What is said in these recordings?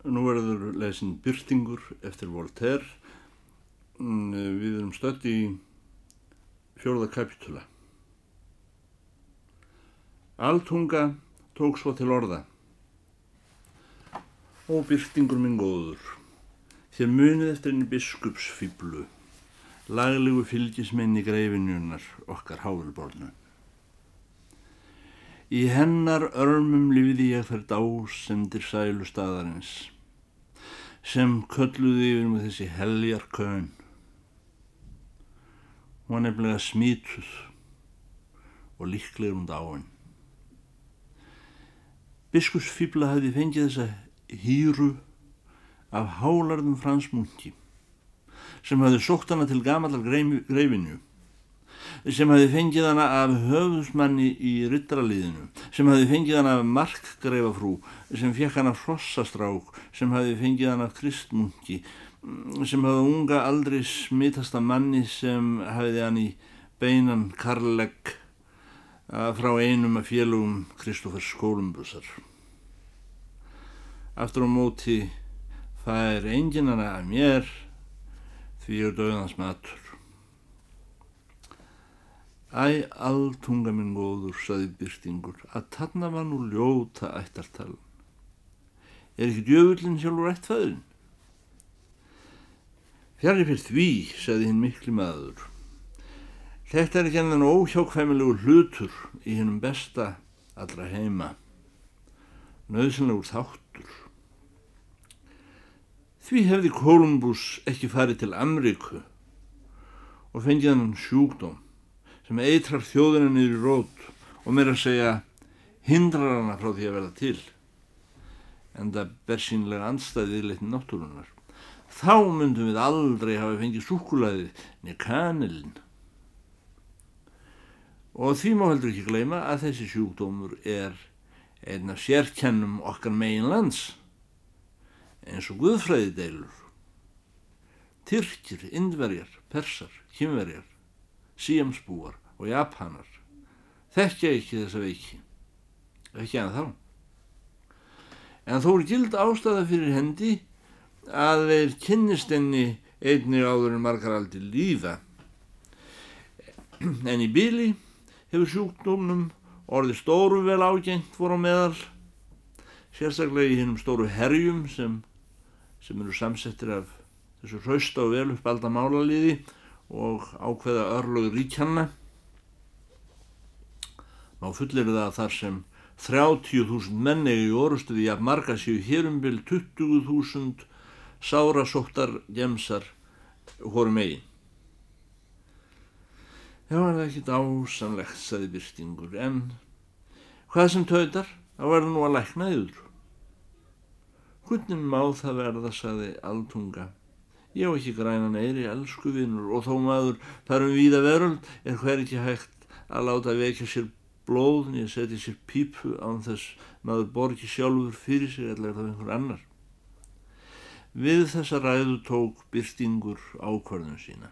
Nú verður lesin Byrtingur eftir Voltaire. Mm, Við erum stödd í fjórða kapitula. Altunga tók svo til orða. Ó, Byrtingur minn góður, þér munið eftir henni biskupsfýblu, laglegu fylgismenni greifinjunar okkar hávilbornu. Í hennar örmum lífiði ég þær dásendir sælu staðarins, sem kölluði yfir með þessi heljar kön. Hún var nefnilega smítuð og líklegir um dáin. Biskusfíbla hafði fengið þessa hýru af hálarðum fransmunki sem hafði sókt hana til gamallar greifinu sem hafði fengið hana af höfðusmanni í ryttraliðinu, sem hafði fengið hana af markgreifafrú, sem fekk hana af hrossastrák, sem hafði fengið hana af kristmunki, sem hafði unga aldrei smitasta manni sem hafði hann í beinan karlegg frá einum af félugum Kristófers Skólumbusar. Aftur á móti það er enginana af mér því er döðans matur. Æ, alltunga minn góður, saði Byrtingur, að tanna var nú ljóta ættartalan. Er ekki djöfullin sjálfur ættfæðurinn? Fjari fyrir því, saði hinn mikli maður. Þetta er ekki enn óhjákvæmilegu hlutur í hennum besta allra heima. Nauðsynlegur þáttur. Því hefði Kolumbus ekki farið til Amríku og fengið hann sjúkdóm sem eitrar þjóðina niður í rót og meira að segja hindrar hana frá því að verða til en það ber sínlega anstæðið leitin náttúrunar. Þá myndum við aldrei hafa fengið súkulæðið niður kanilin. Og því má heldur ekki gleyma að þessi sjúkdómur er einn af sérkennum okkar megin lands eins og guðfræði deilur. Tyrkir, indverjar, persar, kymverjar, síamsbúar og japanar. Þekkja ekki þessa veiki. Ekki en þá. En þó er gild ástæða fyrir hendi að þeir kynnist enni einni áður en margar aldir líða. En í byli hefur sjúkdómnum orði stóru vel ágengt voru á meðal sérstaklega í hinnum stóru herjum sem, sem eru samsettir af þessu hraust og vel upp alltaf málalíði og ákveða örlög ríkjanna má fullir það þar sem 30.000 menni í orustuði að marga séu hérumbil 20.000 sárasóttar gemsar hórum eigin. Já, það er ekkit ásamlegt, saði Byrstingur, en hvað sem tautar, þá verður nú að lækna yður. Hvernig má það verða, saði Altunga. Ég á ekki græna neyri, elsku vinnur, og þó maður þar um víða veröld er hver ekki hægt að láta vekja sér blóð nýja setja sér pípu án þess maður borgi sjálfur fyrir sig eða það einhver annar. Við þessa ræðu tók Byrtingur ákvarðun sína.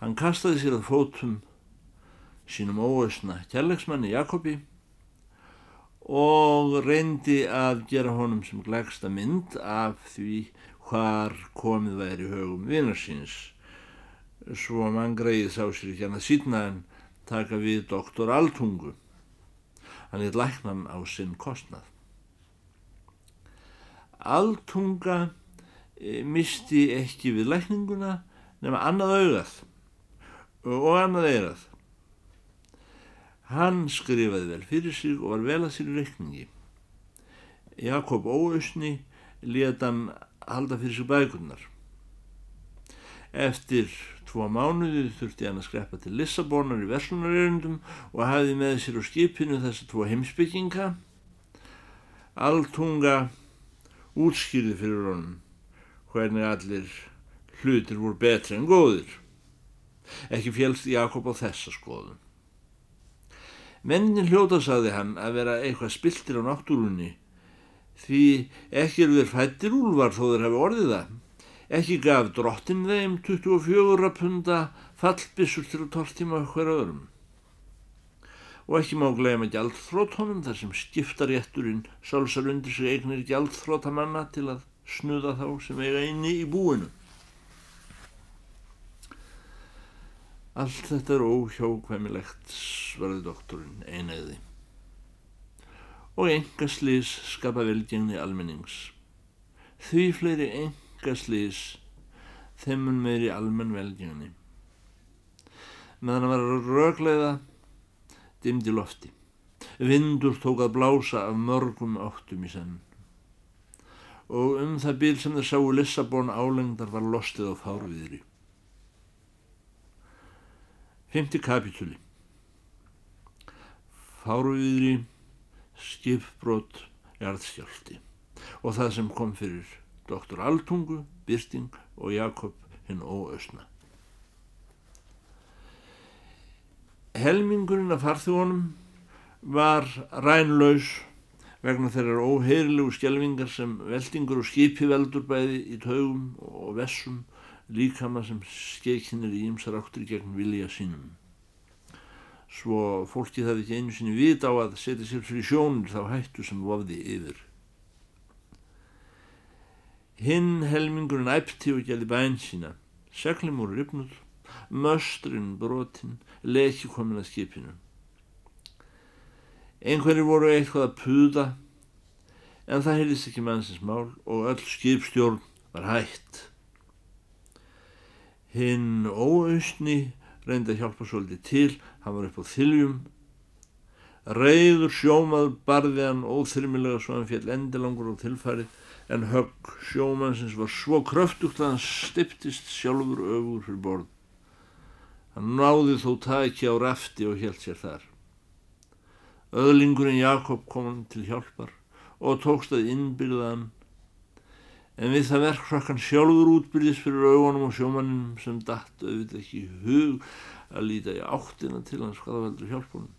Hann kastaði sér að fótum sínum óösna kærleiksmanni Jakobi og reyndi að gera honum sem glegsta mynd af því hvar komið væri högum vinarsins svo mann greið sá sér ekki hann að sína en taka við doktor Altungu hann er læknan á sinn kostnað. Altunga e, misti ekki við lækninguna nema annað augað og annað eirað hann skrifaði vel fyrir sig og var vel að sér reikningi. Jakob Óausni leta hann halda fyrir sig bækurnar. Eftir tvo mánuði þurfti hann að skreppa til Lissabonar í verslunarerundum og hafði með sér á skipinu þessa tvo heimsbygginga. Altunga útskýrði fyrir honum hvernig allir hlutir voru betri en góðir. Ekki fjálst Jakob á þessa skoðun. Mennin hljóta saði hann að vera eitthvað spiltir á náttúrunni því ekki eru þeir fættir úlvar þó þeir hafi orðið það. Ekki gaf drottin þeim 24 punda fallbissur til að tortíma hver öðrum. og ekki má gleyma gjaldþróttónum þar sem skiptarétturinn sálsar undir sig eignir gjaldþrótamanna til að snuða þá sem eiga inni í búinu. Allt þetta er óhjókvæmilegt, svarði doktorinn einæði. Og engaslýs skapa velgengni almennings. Því fleiri engaslýs þeimun meiri almenn velgengni. Meðan að vera rögleiða dimdi lofti. Vindur tók að blása af mörgum áttum í senn. Og um það bíl sem þeir sáu Lissabon álengdar var lostið á fárviðri. Fymti kapitúli Fárviðri, skipbrot, jarðskjálti og það sem kom fyrir doktor Altungu, Byrsting og Jakob hinn óausna. helmingurinn af farþjónum var rænlaus vegna þeirrar óheirilegu skjelvingar sem veldingur og skipi veldur bæði í taugum og vessum líkama sem skeikinnir í ymsar áttur gegn vilja sínum. Svo fólkið hefði ekki einu sinni vit á að setja sér fyrir sjónir þá hættu sem vofði yfir. Hinn helmingurinn æpti og gæli bæn sína, seglum úr ripnur möstrin brotin, leki komin að skipinu. Einhverjir voru eitthvað að puða, en það heyrðist ekki mannsins mál og öll skipstjórn var hætt. Hinn óaustni reyndi að hjálpa svolítið til, hann var upp á þiljum. Reyður sjómað barði hann óþyrmilega svo hann fjall endilangur á tilfærið, en högg sjómannsins var svo kröftugt að hann stiptist sjálfur öfur fyrir borð. Hann náði þó taki á rafti og held sér þar. Öðlingurinn Jakob kom hann til hjálpar og tókst að innbyrða hann en við það verk hrakk hann sjálfur útbyrðis fyrir augunum og sjómanninum sem datt auðvitað ekki hug að líta í áttina til hans hvaða veldur hjálpunum.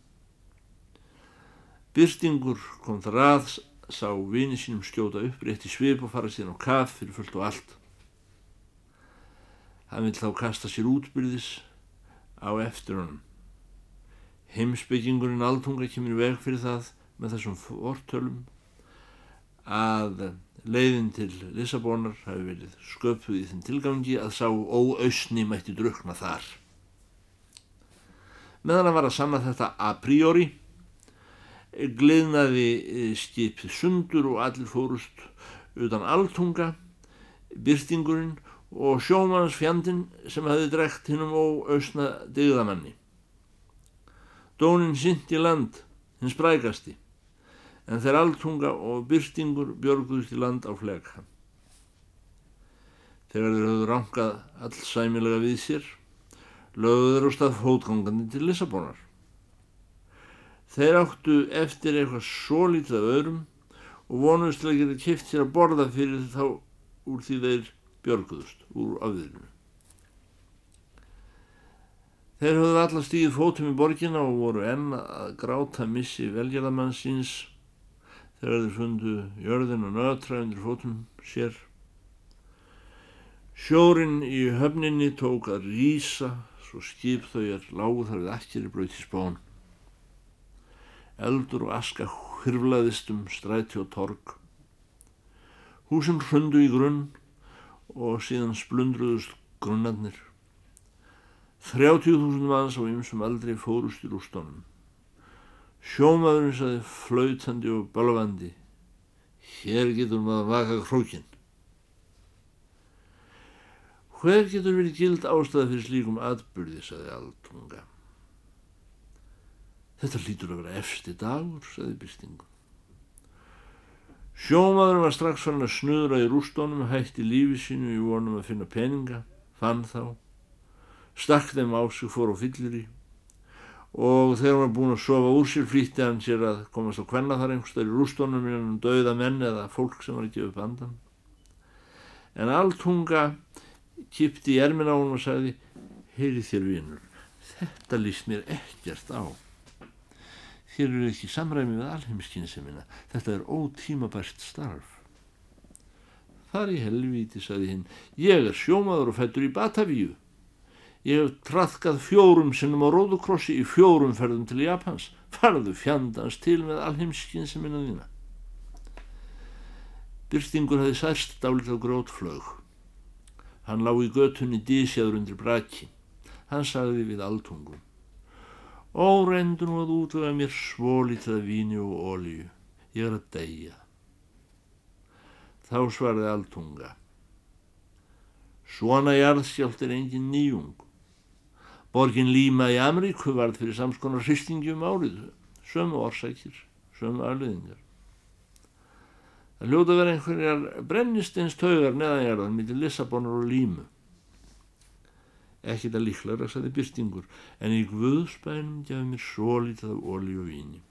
Byrstingur kom þar að, sá vini sínum skjóta upp rétt í svip og fara síðan á kaff fyrir fullt og allt. Hann vil þá kasta sér útbyrðis á eftir honum. Heimsbyggingurinn aldunga kemur veg fyrir það með þessum vortölum að leiðin til Lissabonar hafi verið sköpuð í þinn tilgangi að sá óausni mætti drukna þar. Meðan að var að sanna þetta a priori, gleðnaði skipið sundur og allir fórust utan aldunga, byrtingurinn og sjómannsfjandin sem hafi drekt hinnum óausna digðamanni. Dónin sint í land, hins sprækasti, en þeir alltunga og byrtingur björguðust í land á flega. Þegar þeir höfðu ránkað alls sæmilega við sér, lögðu þeir á stað fótgangandi til Lissabonar. Þeir áttu eftir eitthvað svo lítið af öðrum og vonuðist til að geta kipt sér að borða fyrir þá úr því þeir björguðust úr afðirinu. Þeir höfðu alla stíð fótum í borginna og voru enn að gráta missi velgerðamann síns þegar þeir fundu jörðin og nötra undir fótum sér. Sjórin í höfninni tók að rýsa svo skip þau er lágu þar við akkeri bröyti spán. Eldur og aska hyrflaðist um stræti og torg. Húsin hrundu í grunn og síðan splundruðust grunnarnir. 30.000 manns á ymsum aldrei fórust í rústónum. Sjómaðurinn saði flautandi og balvandi. Hér getur maður vaka krókinn. Hver getur verið gild ástæða fyrir slíkum atbyrði, saði Altunga. Þetta lítur að vera efsti dagur, saði Bystingun. Sjómaðurinn var strax fann að snuðra í rústónum, hætti lífi sínu í vonum að finna peninga, fann þá, stakk þeim á sig, fór á fyllir í og þegar hann var búin að sofa úr sér flýtti hann sér að komast á kvenna þar einhverstaður í rústónum innan um dauða menn eða fólk sem var ekki upp andan. En allt hunga kipti í ermin á hann og sagði, heyri þér vinnur, þetta líst mér ekkert á. Þér eru ekki samræmi við alheimskynnsemina. Þetta er ótímabært starf. Þar í helvíti, saði hinn, ég er sjómaður og fættur í Batavíu. Ég hef trafkað fjórum sinnum á Róðukrossi í fjórum ferðum til Japans. farðu fjandans til með alheimskinn sem minna þína. Byrstingur hafi særst dálit á grótflög. Hann lág í götunni dísjaður undir braki. Hann sagði við alltungum. Ó, reyndu nú að útvöga mér svolítið af víni og ólíu. Ég er að deyja. Þá svarði alltunga. Svona jarðsjált er engin nýjung. Borgin Líma í Ameríku varð fyrir samskonar hristingjum árið, sömu orsækir, sömu aðliðingar. Það hljóta verið einhverjar brennistins taugar neðanjarðan mitt í Lissabonur og Límu. Ekki það líklar að sæði byrstingur, en í Guðspænum gjafi mér svo lítið af ólí og víni.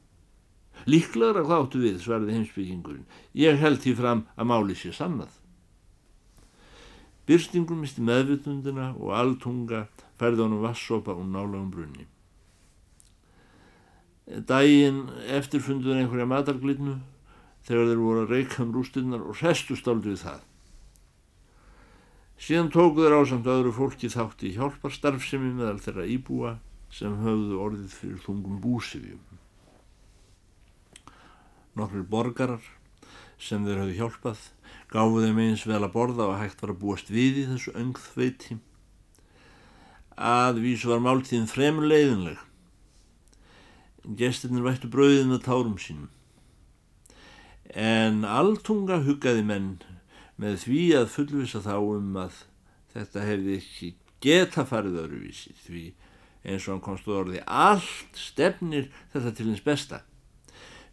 Líklar að hvað áttu við, svarði heimsbyggingurinn. Ég held því fram að máli sé sannað. Byrstingur misti meðvitundina og alltunga færði honum vassopa og nálagum brunni. Dægin eftirfunduður einhverja matarglitnu þegar þeir voru að reyka um rústinnar og restust aldrei það. Síðan tóku þeir ásamt öðru fólki þátt í hjálparstarfsemi meðal þeirra íbúa sem höfðu orðið fyrir þungum búsifjum. Nokkur borgarar sem þeir höfðu hjálpað gáfu þeim eins vel að borða og hægt var að búast við í þessu öngþveiti. Að vísu var máltíðin fremur leiðinleg. Gestirnir vættu brauðið með tárum sínum en alltunga huggaði menn með því að fullvisa þá um að þetta hefði ekki geta farið öruvísi því eins og hann komst úr orði allt stefnir þetta til hins besta.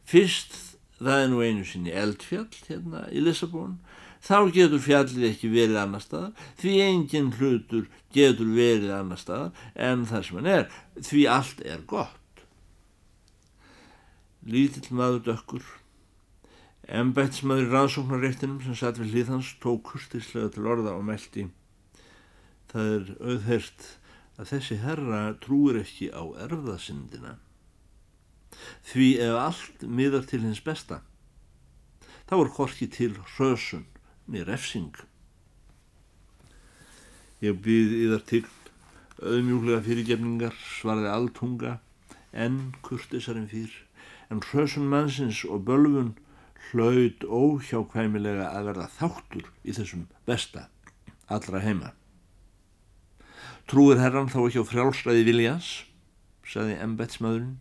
Fyrst það er nú einu sinni eldfjall hérna í Lissabon. Þá getur fjallið ekki verið annar staðar. Því engin hlutur getur verið annar staðar en það sem hann er. Því allt er gott. Lítill maður dökkur Embætsmaður rannsóknaréttinum sem satt við hlýðhans tók kurtislega til orða og meldi. Það er auðhert að þessi herra trúir ekki á erfðasindina. Því ef allt miðar til hins besta, þá er horki til hrösun niður refsing. Ég býð í þar til auðmjúlega fyrirgefningar svarði alltunga en kurtisarinn fyrr, en hrösun mannsins og bölfun hlaut óhjákvæmilega að verða þáttur í þessum besta allra heima. Trúir herran þá ekki á frjálsræði Viljans, saði embetsmaðurinn.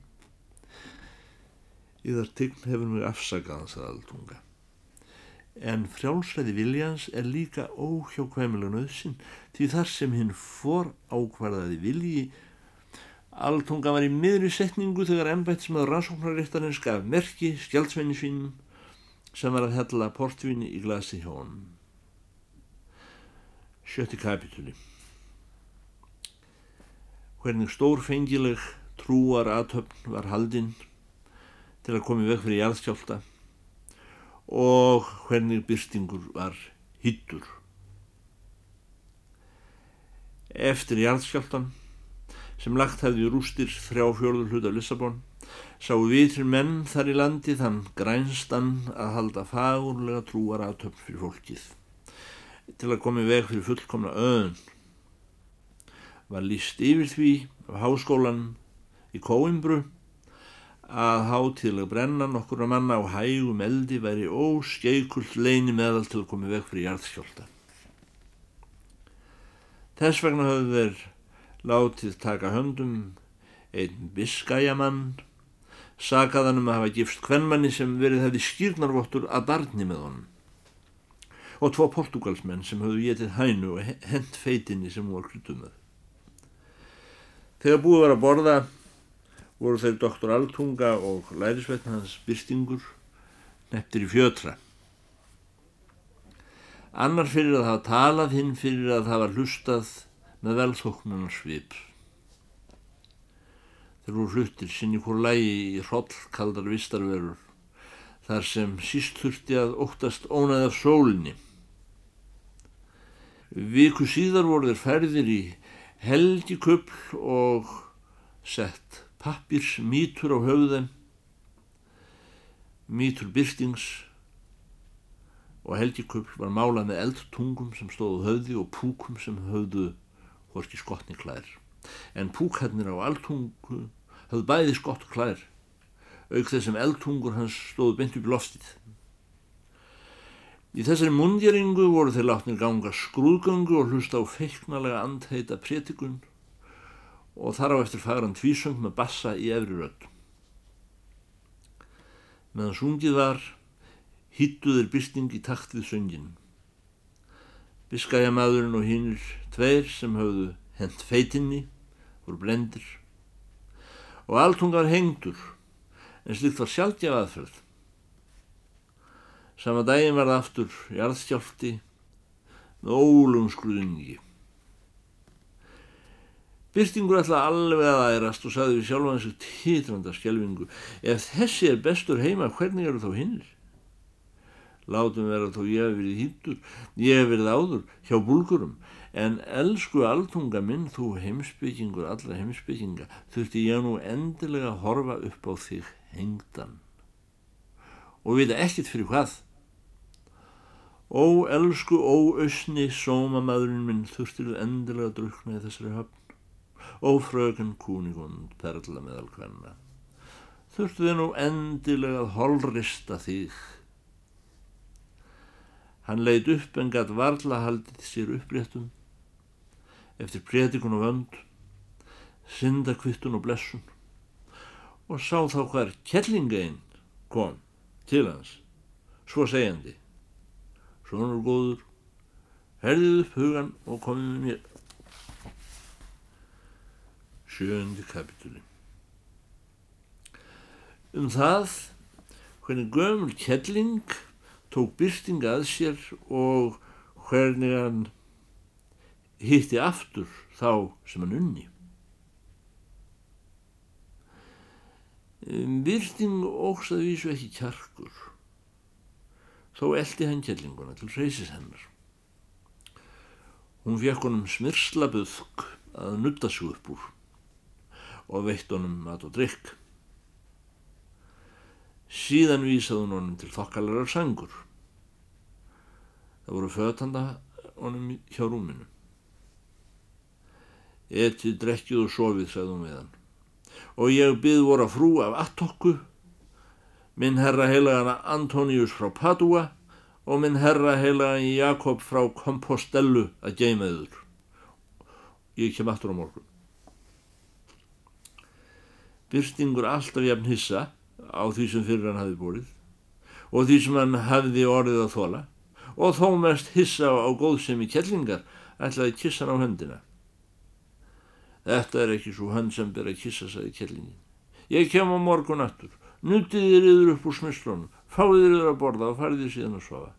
Íðar tign hefur mér afsakað hans að aldunga. En frjálsræði Viljans er líka óhjákvæmilega nöðsin því þar sem hinn for ákvarðaði vilji Altunga var í miðri setningu þegar embætsmaður rannsóknaréttanins gaf merki skjaldsvenni sínum sem var að hella portvinni í glasi hjá honum. Sjötti kapitúli Hvernig stórfengileg trúar aðtöfn var haldinn til að komi veg fyrir jarðskjálta og hvernig byrstingur var hittur. Eftir jarðskjáltan sem lagt hefði rústir þrjá fjörður hlut af Lissabon sáu vitri menn þar í landi þann grænstan að halda fagurlega trúar aðtöfn fyrir fólkið. Til að komi veg fyrir fullkomna öðun var líst yfir því af háskólan í Kóimbru að hátilega brenna nokkur að manna á hægum eldi væri óskeikult leini meðal til að komi veg fyrir jarðskjólda. Þess vegna höfðu þeir látið taka höndum einn biskæjamann sakaðan um að hafa gifst kvennmanni sem verið hefði skýrnarvottur að barni með honum og tvo portugalsmenn sem höfðu getið hænu og hent feitinni sem hún var kryttumöð. Þegar búið var að borða voru þeir doktor Altunga og lærisveitna hans byrstingur neftir í fjötra. Annar fyrir að hafa talað hinn fyrir að hafa hlustað með velþóknunar svip. Þeir voru hluttir sinni hvort lægi í hrollkaldar vistarverur þar sem síst þurfti að óttast ónað af sólinni. Viku síðar voru þeir ferðir í helgi köpl og sett pappirs mítur á höfðum, mítur byrstings og helgi köpl var málað með eldtungum sem stóðu höfði og púkum sem höfðu horki skotni klær en púkarnir á altungu höfðu bæði skott klær auk þess sem eldtungur hans stóðu beint upp í loftið. Í þessari mundjeringu voru þeir látnir ganga skrúðgöngu og hlusta á feiknalega andheita prétikun og þar á eftir fagran tvísöng með bassa í efri rödd. Meðan sungið var, hýttuðir byrting í takt við söngin. Biskæjamadurinn og hinnur tveir sem hafðu hent feitinni voru blendir og alltungar hengdur en slikt var sjálfgjaf aðferð. Sama daginn var aftur jarðstjálfti með ólum skruðningi. Byrtingur ætla alveg að ærast og saði við sjálf hans títranda skjelvingu ef þessi er bestur heima hvernig eru þá hinnir? Látum vera þó ég hef verið hýttur, ég hef verið áður hjá búlgurum En elsku altunga minn, þú heimsbyggingur, allra heimsbygginga, þurfti ég nú endilega að horfa upp á þig hengdan. Og vita ekkit fyrir hvað. Ó, elsku, ó, ösni, sómamadurinn minn, þurftir þú endilega að drukna í þessari höfn. Ó, fröken kúnigund, perla meðal hvenna. Þurftu þið nú endilega að holrista þig. Hann leitt upp en gatt varla haldið sér uppréttum eftir predikun og vönd, syndakvittun og blessun og sá þá hver kellingeinn kom til hans, svo segjandi. Svonur góður, herðið upp hugan og komið með mér. Sjöndi kapitúli. Um það, hvernig gömul kelling tók byrsting að sér og hvernig hann hitti aftur þá sem hann unni. Virting óks að vísu ekki kjarkur, þó eldi hann kjellinguna til reysis hennar. Hún fekk honum smyrslabuðk að nutta sig upp úr og veitt honum mat og drikk. Síðan vísaði hún honum til þokkalarar sangur. Það voru fötanda honum hjá rúminu. Etið, drekkið og sofið, sagði hún við hann. Og ég byð voru að frú af attokku, minn herra heilagana Antonius frá Padua og minn herra heilagan Jakob frá Kompostellu að geimaður. Ég kem aftur á morgun. Byrstingur alltaf jafn hissa á því sem fyrir hann hafi búið og því sem hann hafiði orðið að þóla og þó mest hissa á góðsemi kellingar ætlaði kissan á höndina. Þetta er ekki svo hann sem ber að kissa, sagði kellingin. Ég kem á morgun aftur, nutið þér yfir upp úr smyslunum, fáið þér yfir að borða og farið þér síðan að sofa.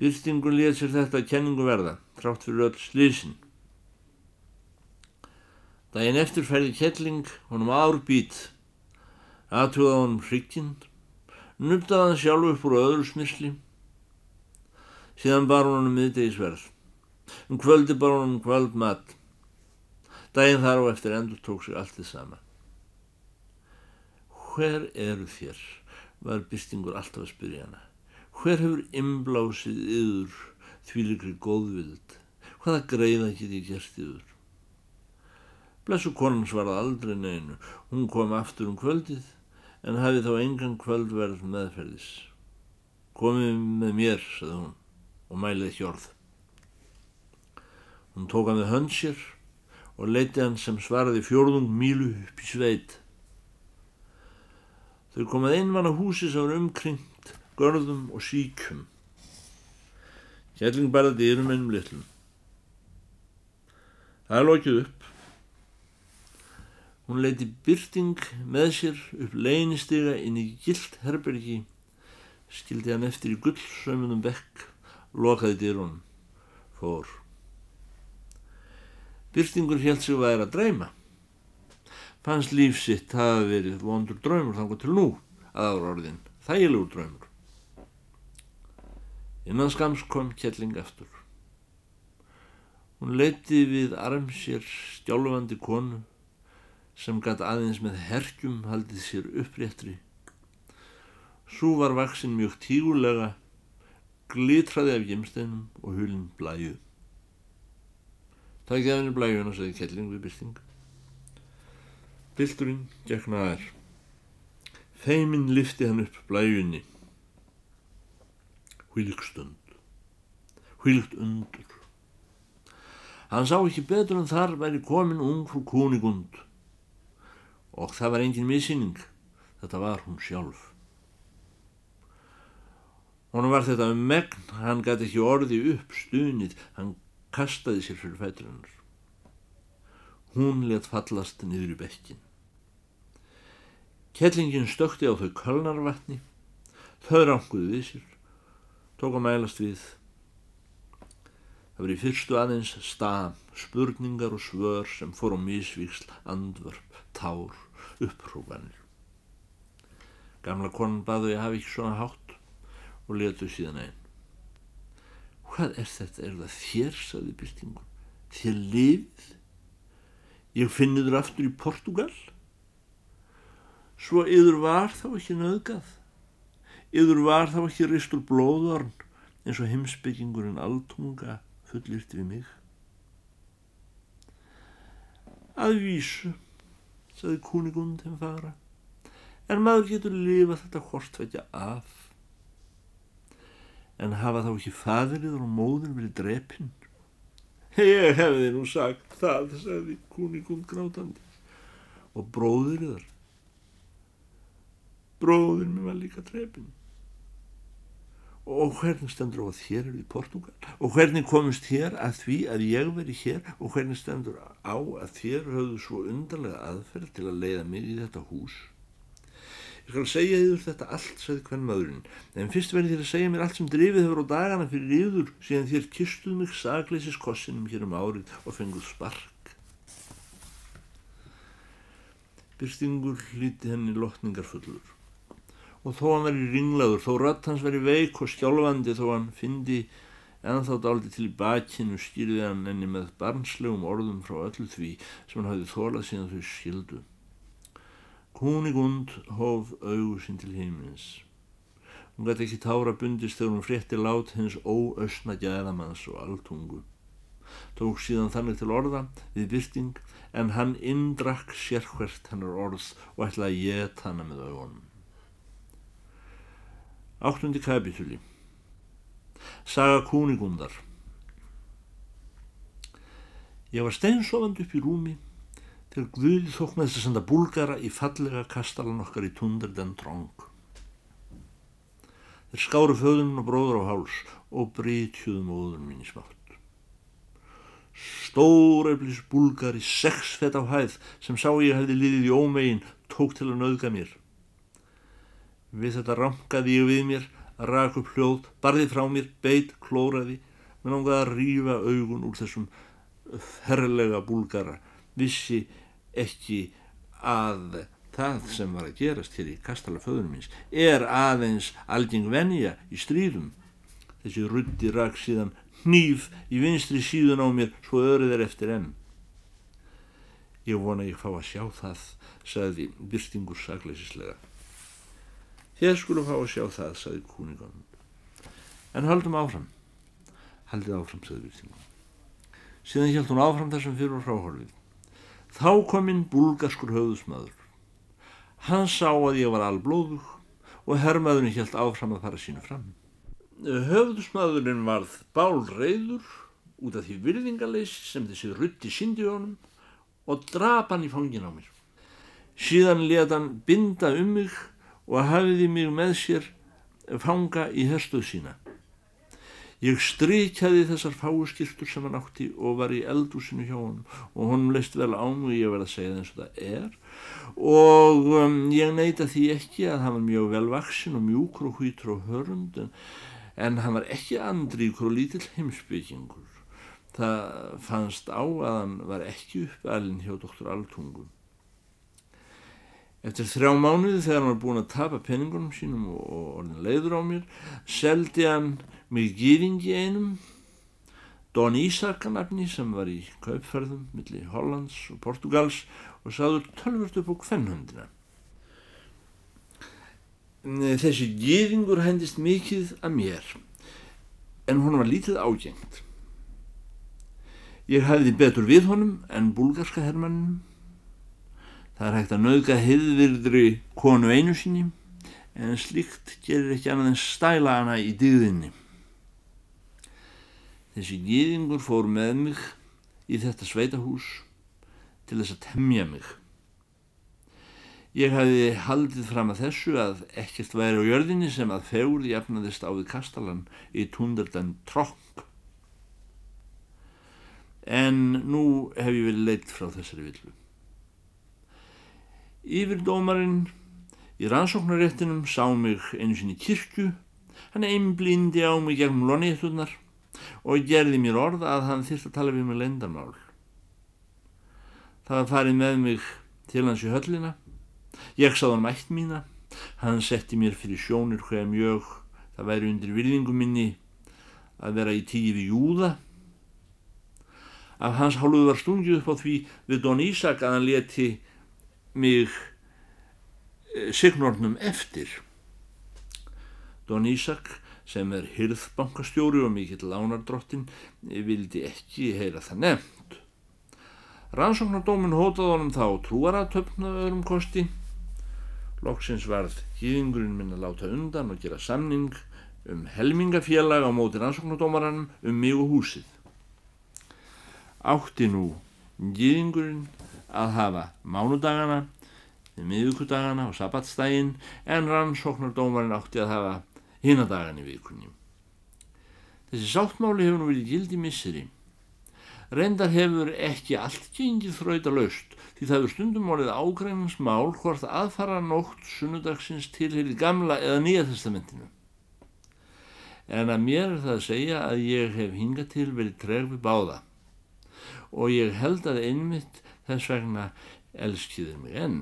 Byrstingun létt sér þetta kenningu verða, trátt fyrir öll slísin. Dægin eftir færði kelling honum árbít, aðtúða honum hrygginn, nuttaði hann sjálf upp úr öðru smysli, síðan bar honum miðdegisverð. Um kvöldi bara honum kvöld mat. Dægin þar og eftir endur tók sig allt þið sama. Hver eru þér? var bystingur alltaf að spyrja hana. Hver hefur imblásið yður þvílikri góðvild? Hvaða greiða get ég gert yður? Blessu konan svarað aldrei neinu. Hún kom aftur um kvöldið en hafi þá engan kvöldverð meðferðis. Komið með mér, sagði hún og mælið ekki orð. Hún tók hann við hönd sér og leiti hann sem svaraði fjórðung mílu upp í sveit. Þau komað einmann á húsi sem var umkringt, görðum og síkjum. Kjelling barði dyrum ennum litlum. Það lokið upp. Hún leiti byrting með sér upp leinistiga inn í gilt herbergi, skildi hann eftir í gullsaumunum bekk, lokaði dyrunum, fór. Byrtingur held sig væri að dreyma. Fannst lífsitt hafa verið vondur draumur þannig til nú að ára orðin þægilegur draumur. Innan skams kom Kjelling aftur. Hún leiti við arm sér stjálfandi konu sem gæti aðeins með herkjum haldið sér uppréttri. Sú var vaksin mjög tígulega, glitraði af gemsteinum og hulin blæju. Það ekki að henni blæjuna, sagði Kelling við byrting. Pilturinn gekk nær. Feimin lifti hann upp blæjunni. Hvílik stund. Hvílikt undur. Hann sá ekki betur en þar væri komin ung frú Kúnigund. Og það var engin missýning. Þetta var hún sjálf. Hún var þetta um megn, hann gæti ekki orði upp stunið, hann kastaði sér fyrir fæturinnar. Hún let fallast niður í bekkin. Kettlingin stökti á þau kölnarvatni, þau ranguði við sér, tók að mælast við. Það var í fyrstu aðeins stam, spurningar og svör sem fór á mísvíksl, andvörp, tár, upphrópanir. Gamla konan baðu ég hafi ekki svona hátt og letu síðan einn. Hvað er þetta? Er það þér, saði byrtingun. Þér lifið? Ég finni þér aftur í Portugal? Svo yður var þá ekki nöðgað. Yður var þá ekki ristur blóðorn eins og heimsbyggingurinn altunga fullirt við mig. Að vísu, saði kúnigund þeim fara, en maður getur lifað þetta hortvækja af en hafa þá ekki fadriður og móður verið drepinn? Ég hefði nú sagt það, sagði kúningum grátandi. Og bróðuriðar? Bróður mér var líka drepinn. Og hvernig stendur á að þér eru í Portugal? Og hvernig komist þér að því að ég veri hér? Og hvernig stendur á að þér höfðu svo undarlega aðferð til að leiða mig í þetta hús? Ég skal segja yfir þetta allt, sagði hvern maðurinn, en fyrst verði þér að segja mér allt sem drifið hefur á dagana fyrir yfir síðan þér kistuð mig sagleysis kossinum hér um árið og fenguð spark. Byrstingur hlíti henni lotningarfullur og þó hann veri ringlaður, þó rött hans veri veik og skjálfandi þó hann fyndi en þá daldi til í bakinu stýrði hann enni með barnslegum orðum frá öllu því sem hann hafði þólað síðan þau skildu. Kúnigund hóf augu sín til heimins. Hún gæti ekki tára bundist þegar hún frétti lát hins óösna gæðamanns og altungu. Tók síðan þannig til orða við byrting en hann indrakk sérhvert hennar orð og ætlaði að geta hana með augunum. Áttundi kapitúli Saga Kúnigundar Ég var steinsofand upp í rúmi til Guði þók með þess að senda búlgara í fallega kastalan okkar í tundur den trong. Þeir skáru föðunum og bróður á háls og brítjuðum óður mín í smátt. Stóreflis búlgari, sex fett á hæð sem sá ég hefði liðið í ómegin, tók til að nauðga mér. Við þetta ramkaði ég við mér, rak upp hljóð, barði frá mér, beit, klóraði, menn ángaði að rýfa augun úr þessum ferlega búlgara, vissi ekki að það sem var að gerast hér í kastala föðunum minns er aðeins algeng venja í stríðum. Þessi ruddi rak síðan hníf í vinstri síðun á mér svo öryð er eftir enn. Ég vona ég fá að sjá það sagði byrstingur sagleisislega þér skulum fá að sjá það sagði kúningan en haldum áfram. Haldið áfram sagði byrstingur síðan held hún áfram þessum fyrir og fráhórfið Þá kom inn búlgaskur höfðusmaður. Hann sá að ég var alblóðug og herrmaðurinn helt áfram að fara sínu fram. Höfðusmaðurinn varð bálreiður út af því virðingarleys sem þessi rutti síndi honum og drap hann í fangin á mér. Síðan let hann binda um mig og hafiði mig með sér fanga í herstuð sína. Ég strykjaði þessar fáuskiltur sem hann átti og var í eldúsinu hjá hann og honum leist vel á mig, ég verði að segja það eins og það er og um, ég neyta því ekki að hann var mjög velvaksin og mjúkur og hýtur og hörund en, en hann var ekki andríkur og lítill heimsbyggingur. Það fannst á að hann var ekki uppalinn hjá doktor Altungun. Eftir þrjá mánuði þegar hann var búin að tapa penningunum sínum og orðin leiður á mér, seldi hann með gýringi einum Don Ísakanafni sem var í kaupferðum millir Hollands og Portugals og saður tölvört upp á kvennhundina. Þessi gýringur hendist mikið að mér en hún var lítið ágengt. Ég hæði betur við honum en búlgarska hermannum. Það er hægt að nauðga hiðvirdri konu einu sinni en slikt gerir ekki annað en stæla hana í dýðinni. Þessi gýðingur fór með mig í þetta sveitahús til þess að temja mig. Ég hafi haldið fram að þessu að ekkert væri á jörðinni sem að fegur jafnaðist á við kastalan í tundardan trokk. En nú hef ég vel leitt frá þessari villu. Yfirdómarinn í rannsóknaréttinum sá mig einu sinni kirkju, hann einblindi á mig gegnum lonéttunar og gerði mér orð að hann þyrst að tala við mig lendarmál. Það farið með mig til hans í höllina. Ég sáð hann mætt mína. Hann setti mér fyrir sjónir hver mjög það væri undir virðingu minni að vera í tíu við júða. Af hans hálfuð var stungið upp á því við Don Ísak að hann leti mig eh, signornum eftir. Don Ísak sem er hyrðbankastjóri og mikill lánardrottin vildi ekki heyra það nefnt. Rannsóknardómin hótaði honum þá trúaratöfna öðrum kosti. Loksins varð hýðingurinn minn að láta undan og gera samning um helmingafélag á móti rannsóknardómarann um mig og húsið. Átti nú hýðingurinn að hafa mánudagana, miðugudagana og sabbatstægin en rannsóknardómarinn átti að hafa hinadagan í vikunni. Þessi sáttmáli hefur nú verið gildi misseri. Reyndar hefur ekki allt gengið þrauta laust því það hefur stundum orðið ágrænansmál hvort aðfara nótt sunnudagsins tilherið gamla eða nýja testamentinu. En að mér er það að segja að ég hef hingað til verið treg við báða og ég held að einmitt þess vegna elskiður mig enn.